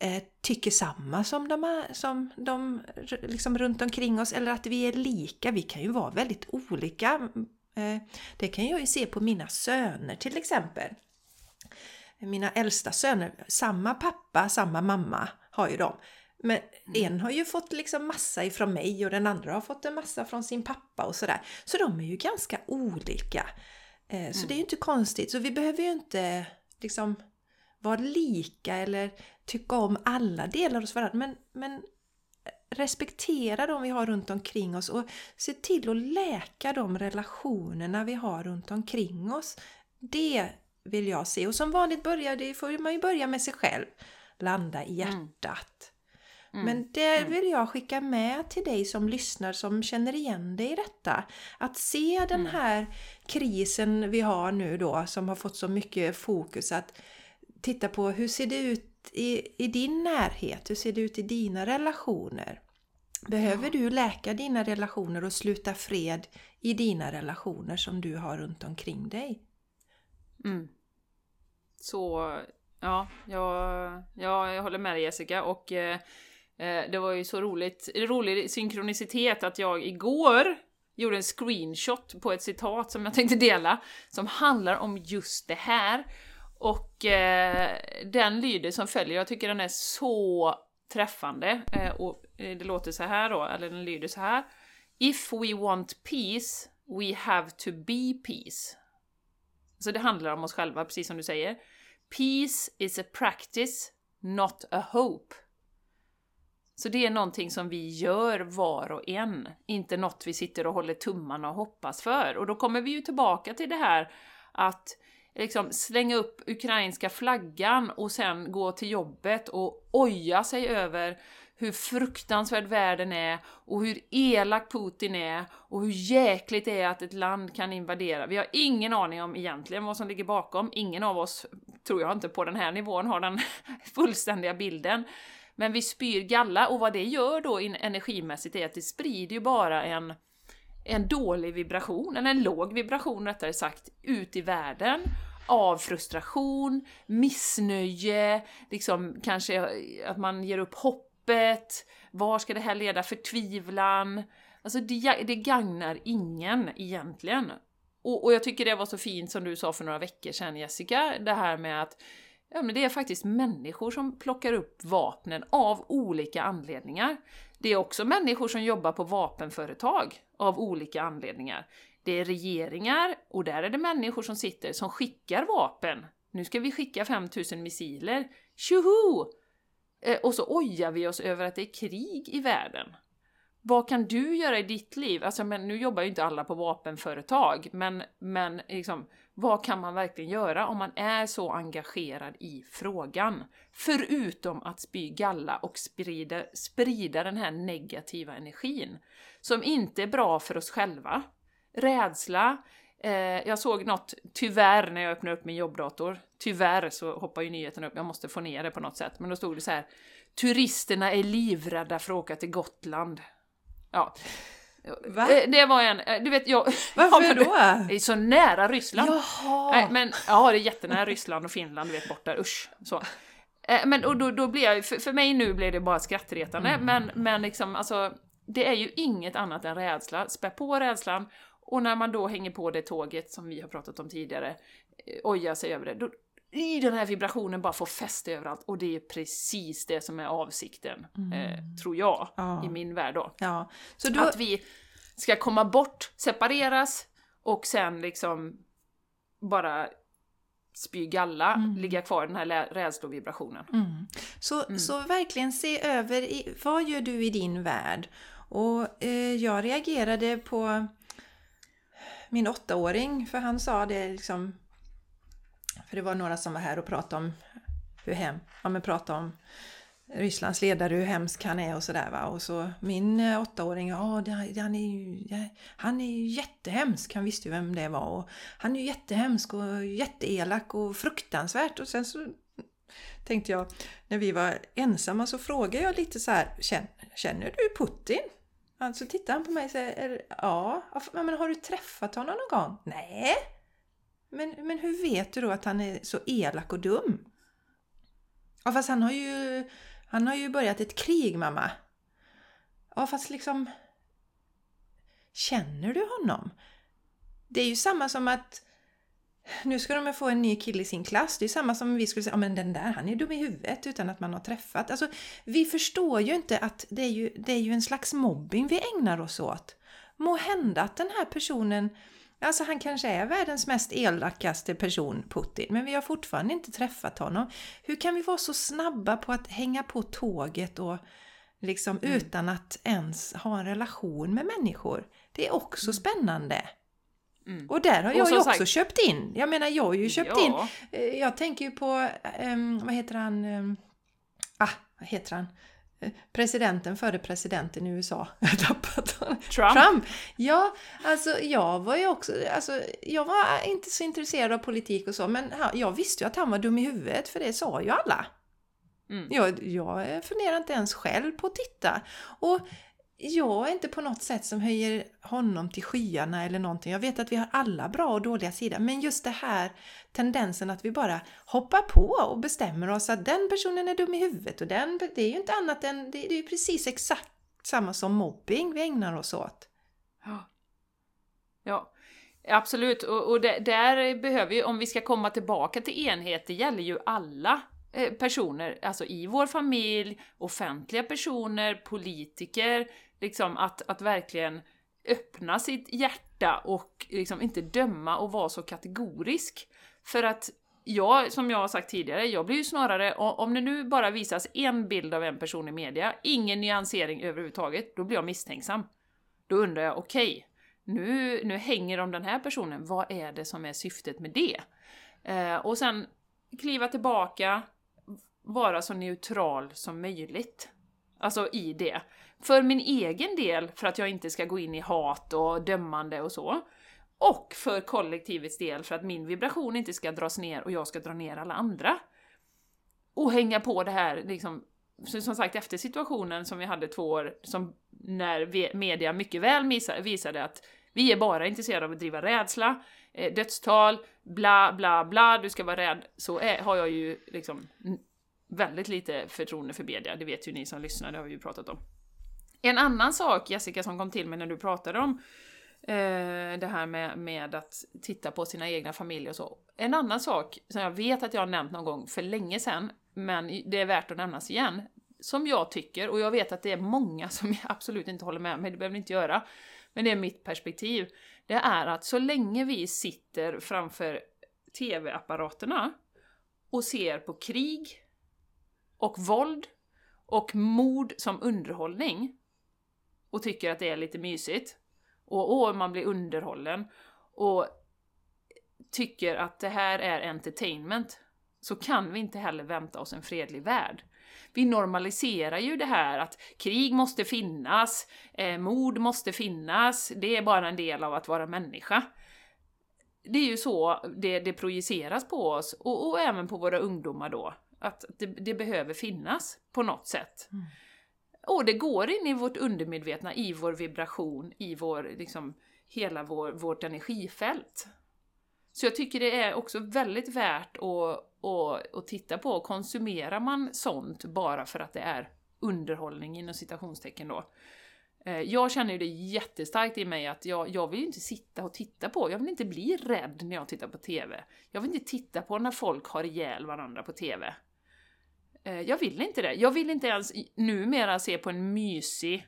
eh, tycker samma som de, som de liksom runt omkring oss eller att vi är lika. Vi kan ju vara väldigt olika. Mm, eh, det kan jag ju se på mina söner till exempel mina äldsta söner, samma pappa, samma mamma har ju de. Men mm. en har ju fått liksom massa ifrån mig och den andra har fått en massa från sin pappa och sådär. Så de är ju ganska olika. Eh, så mm. det är ju inte konstigt. Så vi behöver ju inte liksom vara lika eller tycka om alla delar hos varandra. Men, men respektera de vi har runt omkring oss och se till att läka de relationerna vi har runt omkring oss. Det vill jag se. Och som vanligt börjar det, får man ju börja med sig själv. Landa i mm. hjärtat. Mm. Men det mm. vill jag skicka med till dig som lyssnar som känner igen dig i detta. Att se den mm. här krisen vi har nu då som har fått så mycket fokus. Att titta på hur ser det ut i, i din närhet? Hur ser det ut i dina relationer? Behöver du läka dina relationer och sluta fred i dina relationer som du har runt omkring dig? Mm. Så ja, jag, ja, jag håller med dig Jessica och eh, eh, det var ju så roligt, rolig synkronicitet att jag igår gjorde en screenshot på ett citat som jag tänkte dela, som handlar om just det här. Och eh, den lyder som följer, jag tycker den är så träffande. Eh, och eh, det låter så här då, eller den lyder så här. If we want peace, we have to be peace. Så det handlar om oss själva, precis som du säger. Peace is a practice, not a hope. Så det är någonting som vi gör var och en, inte något vi sitter och håller tummarna och hoppas för. Och då kommer vi ju tillbaka till det här att liksom slänga upp ukrainska flaggan och sen gå till jobbet och oja sig över hur fruktansvärd världen är och hur elak Putin är och hur jäkligt det är att ett land kan invadera. Vi har ingen aning om egentligen vad som ligger bakom. Ingen av oss, tror jag inte, på den här nivån har den fullständiga bilden. Men vi spyr galla och vad det gör då energimässigt är att det sprider ju bara en, en dålig vibration, eller en låg vibration rättare sagt, ut i världen av frustration, missnöje, liksom kanske att man ger upp hoppet, var ska det här leda, förtvivlan. Alltså det, det gagnar ingen egentligen. Och, och jag tycker det var så fint som du sa för några veckor sedan Jessica, det här med att Ja, men det är faktiskt människor som plockar upp vapnen av olika anledningar. Det är också människor som jobbar på vapenföretag av olika anledningar. Det är regeringar och där är det människor som sitter som skickar vapen. Nu ska vi skicka 5000 missiler. Tjoho! Eh, och så ojar vi oss över att det är krig i världen. Vad kan du göra i ditt liv? Alltså, men nu jobbar ju inte alla på vapenföretag, men, men liksom, vad kan man verkligen göra om man är så engagerad i frågan? Förutom att spy galla och sprida, sprida den här negativa energin, som inte är bra för oss själva. Rädsla, eh, jag såg något, tyvärr, när jag öppnade upp min jobbdator, tyvärr så hoppar ju nyheten upp, jag måste få ner det på något sätt, men då stod det så här Turisterna är livrädda för att åka till Gotland. Ja. Va? Eh, det var en, eh, du vet jag... Varför då? Det är så nära Ryssland. Jaha! Nej, men ja, det är jättenära Ryssland och Finland, du vet bort där, usch. Så. Eh, men och då, då blir jag, för, för mig nu blir det bara skrattretande, mm. men, men liksom alltså, det är ju inget annat än rädsla. Spä på rädslan, och när man då hänger på det tåget som vi har pratat om tidigare, ojar sig över det, då, i den här vibrationen bara får fäste överallt och det är precis det som är avsikten, mm. eh, tror jag, ja. i min värld då. Ja. Så du... Att vi ska komma bort, separeras och sen liksom bara spy galla, mm. ligga kvar i den här rädslovibrationen. Mm. Så, mm. så verkligen se över, i, vad gör du i din värld? Och eh, jag reagerade på min åttaåring, för han sa det liksom för det var några som var här och pratade om hur hem, ja, men pratade om Rysslands ledare, hur hemsk han är och sådär va. Och så min eh, åttaåring, ja han är ju, han är ju jättehemsk, han visste ju vem det var. Och han är ju jättehemsk och jätteelak och fruktansvärt. Och sen så tänkte jag, när vi var ensamma så frågade jag lite så här, känner du Putin? Alltså tittar han på mig och säger, ja, men har du träffat honom någon gång? Nej, men, men hur vet du då att han är så elak och dum? Ja, fast han har ju, han har ju börjat ett krig, mamma. Ja, fast liksom... Känner du honom? Det är ju samma som att nu ska de få en ny kille i sin klass. Det är samma som vi skulle säga, ja men den där, han är dum i huvudet utan att man har träffat. Alltså, vi förstår ju inte att det är ju, det är ju en slags mobbing vi ägnar oss åt. Må hända att den här personen Alltså han kanske är världens mest elakaste person, Putin, men vi har fortfarande inte träffat honom. Hur kan vi vara så snabba på att hänga på tåget och liksom mm. utan att ens ha en relation med människor? Det är också mm. spännande. Mm. Och där har jag ju också sagt, köpt in. Jag menar, jag har ju köpt ja. in. Eh, jag tänker ju på, um, vad heter han? Um, ah, vad heter han? presidenten före presidenten i USA. Jag tappat Trump. Trump. Ja, alltså jag var ju också, alltså jag var inte så intresserad av politik och så, men jag visste ju att han var dum i huvudet, för det sa ju alla. Mm. Jag, jag funderar inte ens själv på att titta. Och jag är inte på något sätt som höjer honom till skyarna eller någonting. Jag vet att vi har alla bra och dåliga sidor, men just det här tendensen att vi bara hoppar på och bestämmer oss att den personen är dum i huvudet och den, det är ju inte annat än, det, är ju precis exakt samma som mobbing vi ägnar oss åt. Ja. Ja, absolut. Och, och det, där behöver ju, om vi ska komma tillbaka till enhet, det gäller ju alla eh, personer, alltså i vår familj, offentliga personer, politiker, liksom att, att verkligen öppna sitt hjärta och liksom inte döma och vara så kategorisk. För att jag, som jag har sagt tidigare, jag blir ju snarare, om det nu bara visas en bild av en person i media, ingen nyansering överhuvudtaget, då blir jag misstänksam. Då undrar jag, okej, okay, nu, nu hänger de den här personen, vad är det som är syftet med det? Eh, och sen kliva tillbaka, vara så neutral som möjligt. Alltså i det. För min egen del, för att jag inte ska gå in i hat och dömande och så. Och för kollektivets del, för att min vibration inte ska dras ner och jag ska dra ner alla andra. Och hänga på det här, liksom, som sagt efter situationen som vi hade två år, som när media mycket väl visade att vi är bara intresserade av att driva rädsla, eh, dödstal, bla bla bla, du ska vara rädd, så är, har jag ju liksom väldigt lite förtroende för media, det vet ju ni som lyssnar, det har vi ju pratat om. En annan sak Jessica som kom till mig när du pratade om eh, det här med, med att titta på sina egna familjer och så. En annan sak som jag vet att jag har nämnt någon gång för länge sedan, men det är värt att nämnas igen, som jag tycker, och jag vet att det är många som absolut inte håller med mig, det behöver ni inte göra, men det är mitt perspektiv, det är att så länge vi sitter framför TV-apparaterna och ser på krig och våld och mord som underhållning och tycker att det är lite mysigt och åh, man blir underhållen och tycker att det här är entertainment så kan vi inte heller vänta oss en fredlig värld. Vi normaliserar ju det här att krig måste finnas, eh, mord måste finnas, det är bara en del av att vara människa. Det är ju så det, det projiceras på oss, och, och även på våra ungdomar då, att det, det behöver finnas på något sätt. Mm. Och det går in i vårt undermedvetna, i vår vibration, i vår, liksom, hela vår, vårt energifält. Så jag tycker det är också väldigt värt att, att, att titta på, konsumerar man sånt bara för att det är underhållning inom citationstecken då? Eh, jag känner ju det jättestarkt i mig att jag, jag vill inte sitta och titta på, jag vill inte bli rädd när jag tittar på TV. Jag vill inte titta på när folk har ihjäl varandra på TV. Eh, jag vill inte det. Jag vill inte ens numera se på en mysig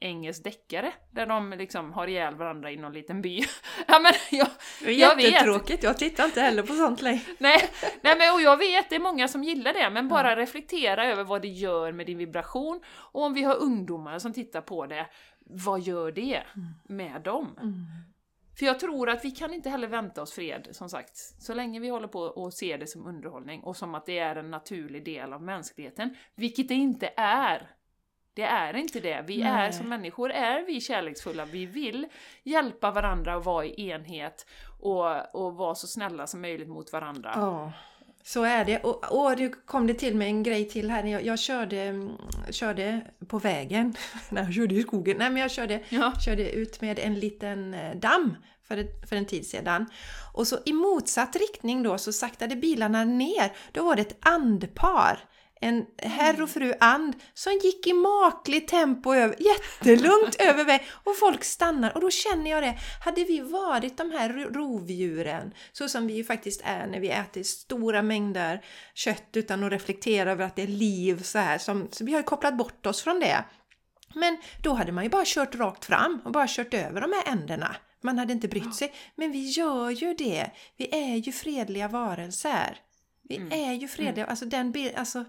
engelsk deckare där de liksom har ihjäl varandra i någon liten by. ja, men jag, det är jag jättetråkigt, jag tittar inte heller på sånt längre. nej, nej men och jag vet, det är många som gillar det, men bara ja. reflektera över vad det gör med din vibration. Och om vi har ungdomar som tittar på det, vad gör det mm. med dem? Mm. För jag tror att vi kan inte heller vänta oss fred, som sagt. Så länge vi håller på och ser det som underhållning och som att det är en naturlig del av mänskligheten, vilket det inte är. Det är inte det. Vi Nej. är som människor, är vi kärleksfulla. Vi vill hjälpa varandra och vara i enhet och, och vara så snälla som möjligt mot varandra. Ja. Så är det. Och, och det kom det till mig en grej till här. Jag, jag körde, körde på vägen. Nej, jag körde i skogen. Nej, men jag körde, ja. körde ut med en liten eh, damm för, ett, för en tid sedan. Och så i motsatt riktning då så saktade bilarna ner. Då var det ett andpar en herr och fru And som gick i makligt tempo över, jättelugnt över vägen och folk stannar och då känner jag det, hade vi varit de här rovdjuren så som vi ju faktiskt är när vi äter stora mängder kött utan att reflektera över att det är liv så här, som, så vi har ju kopplat bort oss från det. Men då hade man ju bara kört rakt fram och bara kört över de här änderna. Man hade inte brytt sig. Men vi gör ju det. Vi är ju fredliga varelser. Vi mm. är ju fredliga. Mm. Alltså den alltså,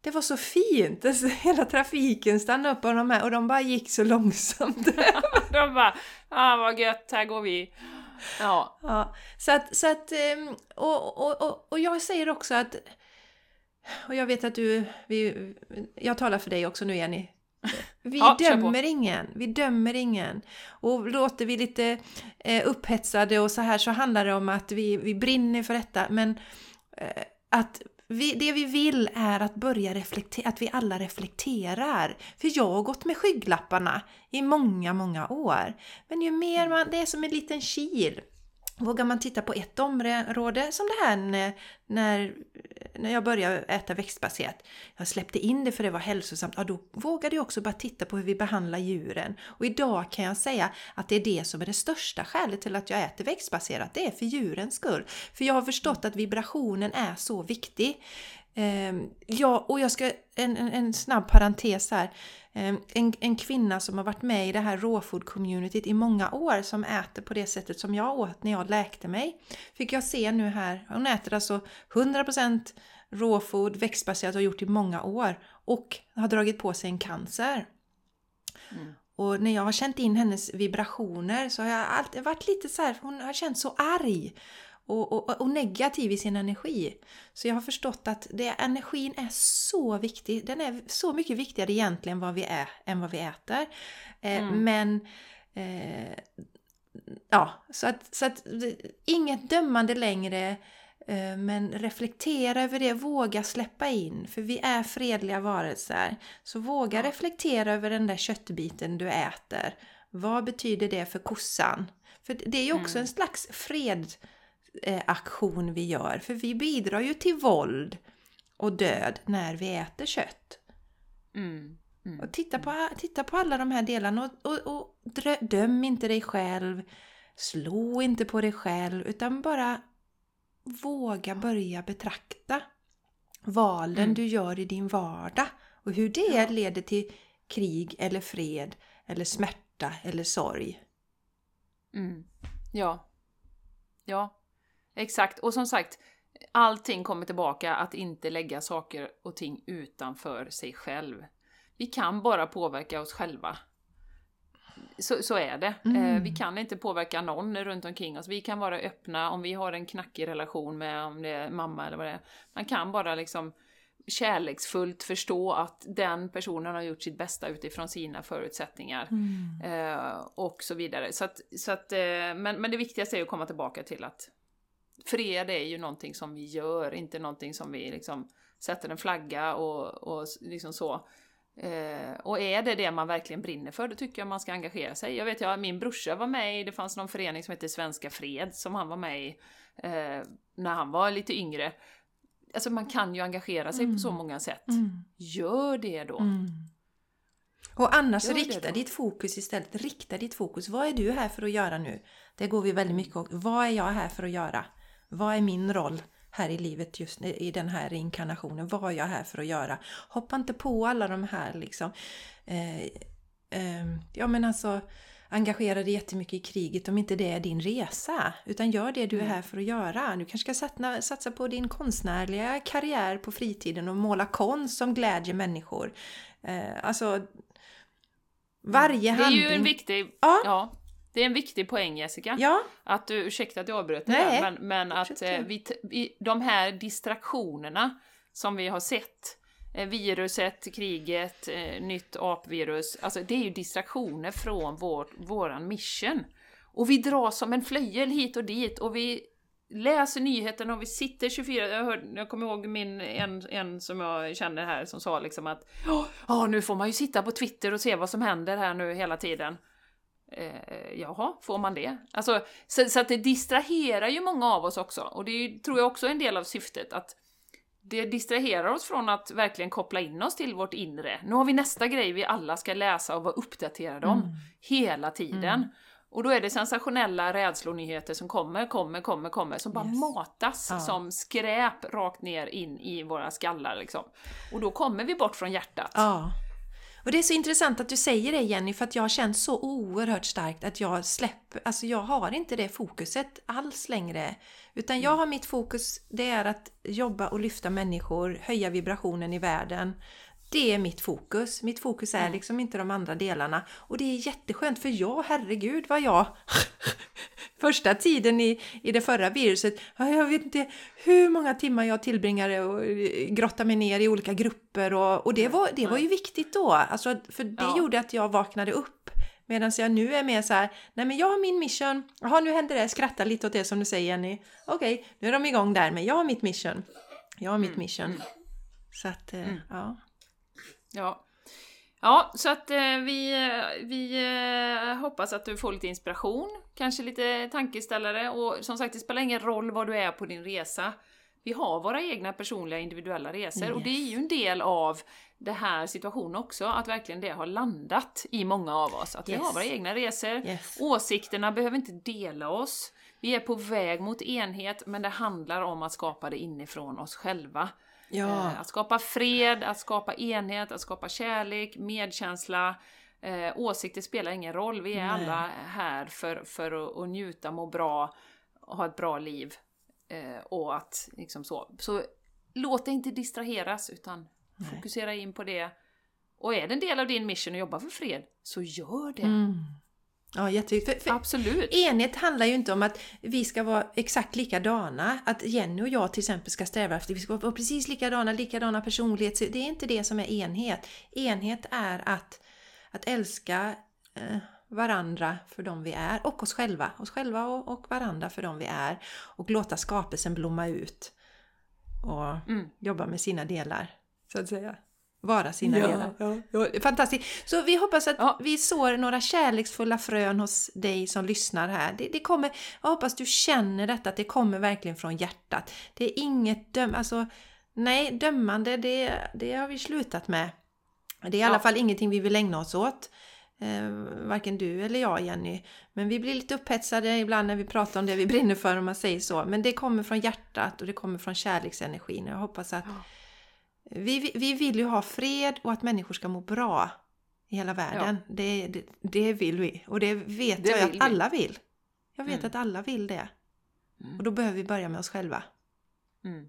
det var så fint! Alltså, hela trafiken stannade upp och de, här, och de bara gick så långsamt. de bara, ah vad gött, här går vi. Ja. ja så att, så att ehm, och, och, och, och jag säger också att, och jag vet att du, vi, jag talar för dig också nu Jenny, vi ja, dömer ingen, vi dömer ingen. Och låter vi lite eh, upphetsade och så här så handlar det om att vi, vi brinner för detta. Men att vi, det vi vill är att börja reflektera, att vi alla reflekterar. För jag har gått med skygglapparna i många, många år. Men ju mer man, det är som en liten kil. Vågar man titta på ett område, som det här när, när jag började äta växtbaserat. Jag släppte in det för det var hälsosamt. Ja, då vågade jag också bara titta på hur vi behandlar djuren. Och idag kan jag säga att det är det som är det största skälet till att jag äter växtbaserat. Det är för djurens skull. För jag har förstått att vibrationen är så viktig. Ehm, ja, och jag ska, en, en, en snabb parentes här. Ehm, en, en kvinna som har varit med i det här råfood-communityt i många år som äter på det sättet som jag åt när jag läkte mig. Fick jag se nu här, hon äter alltså 100% råfood, växtbaserat och har gjort i många år och har dragit på sig en cancer. Mm. Och när jag har känt in hennes vibrationer så har jag alltid varit lite så här, hon har känt så arg och, och, och, negativ i sin energi. Så jag har förstått att det, energin är så viktig. Den är så mycket viktigare egentligen vad vi är, än vad vi äter. Eh, mm. Men eh, ja, så att, så att inget dömande längre. Eh, men reflektera över det, våga släppa in, för vi är fredliga varelser. Så våga reflektera över den där köttbiten du äter. Vad betyder det för kossan? För det är ju också mm. en slags fred Eh, aktion vi gör. För vi bidrar ju till våld och död när vi äter kött. Mm. Mm. Och titta på, titta på alla de här delarna och, och, och döm inte dig själv. Slå inte på dig själv utan bara våga börja betrakta valen mm. du gör i din vardag och hur det ja. leder till krig eller fred eller smärta eller sorg. Mm. Ja. Ja, Exakt, och som sagt, allting kommer tillbaka att inte lägga saker och ting utanför sig själv. Vi kan bara påverka oss själva. Så, så är det. Eh, mm. vi kan inte påverka någon runt omkring oss. Vi kan vara öppna om vi har en knackig relation med om det är mamma eller vad det är. Man kan bara liksom kärleksfullt förstå att den personen har gjort sitt bästa utifrån sina förutsättningar. Mm. Eh, och så vidare. Så att, så att, eh, men, men det viktigaste är att komma tillbaka till att fred är ju någonting som vi gör, inte någonting som vi liksom sätter en flagga och, och liksom så. Eh, och är det det man verkligen brinner för, då tycker jag man ska engagera sig. Jag vet, ja, min brorsa var med i, det fanns någon förening som heter Svenska Fred, som han var med i eh, när han var lite yngre. Alltså man kan ju engagera sig mm. på så mm. många sätt. Mm. Gör det då! Mm. Och annars Gör rikta ditt fokus istället. Rikta ditt fokus. Vad är du här för att göra nu? Det går vi väldigt mycket och Vad är jag här för att göra? Vad är min roll här i livet just i den här inkarnationen? Vad är jag här för att göra? Hoppa inte på alla de här liksom... Eh, eh, ja men alltså engagera dig jättemycket i kriget om inte det är din resa. Utan gör det du är mm. här för att göra. Du kanske ska satsa, satsa på din konstnärliga karriär på fritiden och måla konst som glädjer människor. Eh, alltså varje handling... Det är ju en viktig... Ja. ja. Det är en viktig poäng Jessica. Ja. Att du, ursäkta att jag avbröt dig men, men att eh, vi, vi, de här distraktionerna som vi har sett, eh, viruset, kriget, eh, nytt apvirus, alltså det är ju distraktioner från vår, våran mission. Och vi dras som en flöjel hit och dit och vi läser nyheterna och vi sitter 24, jag, hör, jag kommer ihåg min, en, en som jag känner här som sa liksom att ja, nu får man ju sitta på Twitter och se vad som händer här nu hela tiden. Eh, jaha, får man det? Alltså, så, så, att det distraherar ju många av oss också, och det är, tror jag också är en del av syftet, att det distraherar oss från att verkligen koppla in oss till vårt inre. Nu har vi nästa grej vi alla ska läsa och vara uppdaterade om, mm. hela tiden. Mm. Och då är det sensationella rädslonyheter som kommer, kommer, kommer, kommer, som bara yes. matas ja. som skräp rakt ner in i våra skallar liksom. Och då kommer vi bort från hjärtat. Ja. Och det är så intressant att du säger det Jenny, för att jag har känt så oerhört starkt att jag släpper, alltså jag har inte det fokuset alls längre. Utan jag mm. har mitt fokus, det är att jobba och lyfta människor, höja vibrationen i världen. Det är mitt fokus. Mitt fokus är mm. liksom inte de andra delarna. Och det är jätteskönt för jag, herregud vad jag första tiden i, i det förra viruset, jag vet inte hur många timmar jag tillbringade och grottade mig ner i olika grupper och, och det, var, det var ju viktigt då. Alltså, för det ja. gjorde att jag vaknade upp. Medan jag nu är mer så här, nej men jag har min mission, jaha nu händer det, skratta lite åt det som du säger Jenny. Okej, okay, nu är de igång där, men jag har mitt mission. Jag har mitt mission. Så att, eh, ja. Ja. Ja, så att eh, vi, eh, vi eh, hoppas att du får lite inspiration, kanske lite tankeställare och som sagt, det spelar ingen roll var du är på din resa. Vi har våra egna personliga individuella resor och det är ju en del av den här situationen också, att verkligen det har landat i många av oss. Att vi Yes. har våra egna resor. Yes. Åsikterna behöver inte dela oss. Vi är på väg mot enhet, men det handlar om att skapa det inifrån oss själva. Ja. Eh, Att skapa fred, att skapa enhet, att skapa kärlek, medkänsla. Eh, åsikter spelar ingen roll, vi är Nej. alla här för, för att, att njuta, må bra, och ha ett bra liv. Eh, och att liksom så. Så låt dig inte distraheras, utan fokusera in på det. Och är det en del av din mission att jobba för fred, så gör det. Mm. Ja, jätteviktigt. För, för Absolut. enhet handlar ju inte om att vi ska vara exakt likadana. Att Jenny och jag till exempel ska sträva efter att vi ska vara precis likadana, likadana personlighet. Det är inte det som är enhet. Enhet är att, att älska eh, varandra för de vi är och oss själva. Oss själva och, och varandra för de vi är. Och låta skapelsen blomma ut. Och Mm. jobba med sina delar, så att säga. Vara sina Ja, delar. Ja, ja. Fantastiskt! Så vi hoppas att Ja. vi sår några kärleksfulla frön hos dig som lyssnar här. Det, det kommer, jag hoppas du känner detta, att det kommer verkligen från hjärtat. Det är inget döm, alltså, nej, dömande det, det har vi slutat med. Det är i alla Ja. fall ingenting vi vill ägna oss åt. Eh, varken du eller jag Jenny. Men vi blir lite upphetsade ibland när vi pratar om det vi brinner för om man säger så. Men det kommer från hjärtat och det kommer från kärleksenergin. Jag hoppas att vi, vi- vi vill ju ha fred och att människor ska må bra i hela världen. Det, det, det vill vi. Och det vet Det jag att vi. alla vill. Jag vet Mm. att alla vill det. Mm. Och då behöver vi börja med oss själva. Mm.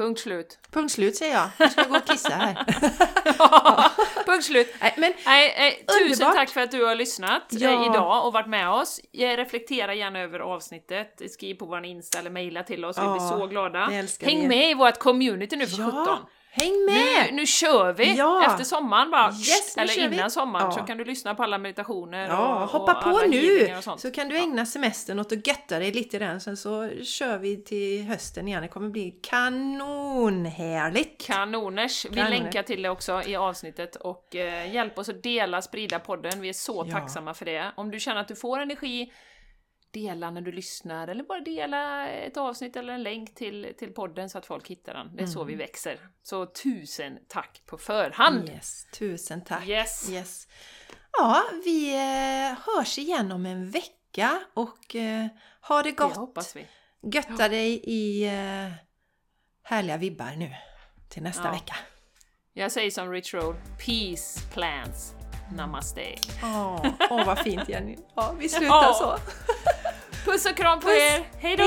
Punkt slut. Punkt slut säger jag. Nu ska jag gå och kissa här. Punkt slut. Nej, men Nej, eh, tusen Underbart. tack för att du har lyssnat Ja. eh, idag och varit med oss. Reflektera gärna över avsnittet, skriv på vår Insta eller mejla till oss, vi blir Ja, så glada. det Häng vi. med i vårt community nu för Ja, 17. Häng med! Nu, nu kör vi! Ja. Efter sommaren bara, Yes, eller kör vi. innan sommaren, Ja. så kan du lyssna på alla meditationer Ja, och, hoppa och på nu! Så kan du ägna semestern åt att götta dig lite grann. Sen så kör vi till hösten igen. Det kommer bli kanonhärligt! Kanoners! Vi Kanoner. länkar till det också i avsnittet och eh, hjälp oss att dela, sprida podden. Vi är så tacksamma för det. Om du känner att du får energi, dela när du lyssnar eller bara dela ett avsnitt eller en länk till, till podden så att folk hittar den. Det är så vi växer. Så tusen tack på förhand! Yes, tusen tack! Yes. Yes. Ja, vi eh, hörs igen om en vecka och eh, ha det Det gott! hoppas vi. Götta dig i eh, härliga vibbar nu till nästa Ja. vecka. Jag säger som Rich Roll, Peace Plans. Namaste. Åh, åh, vad fint Jenny! Ja, vi slutar Ja. så. Puss och kram på Puss. er! Hej då!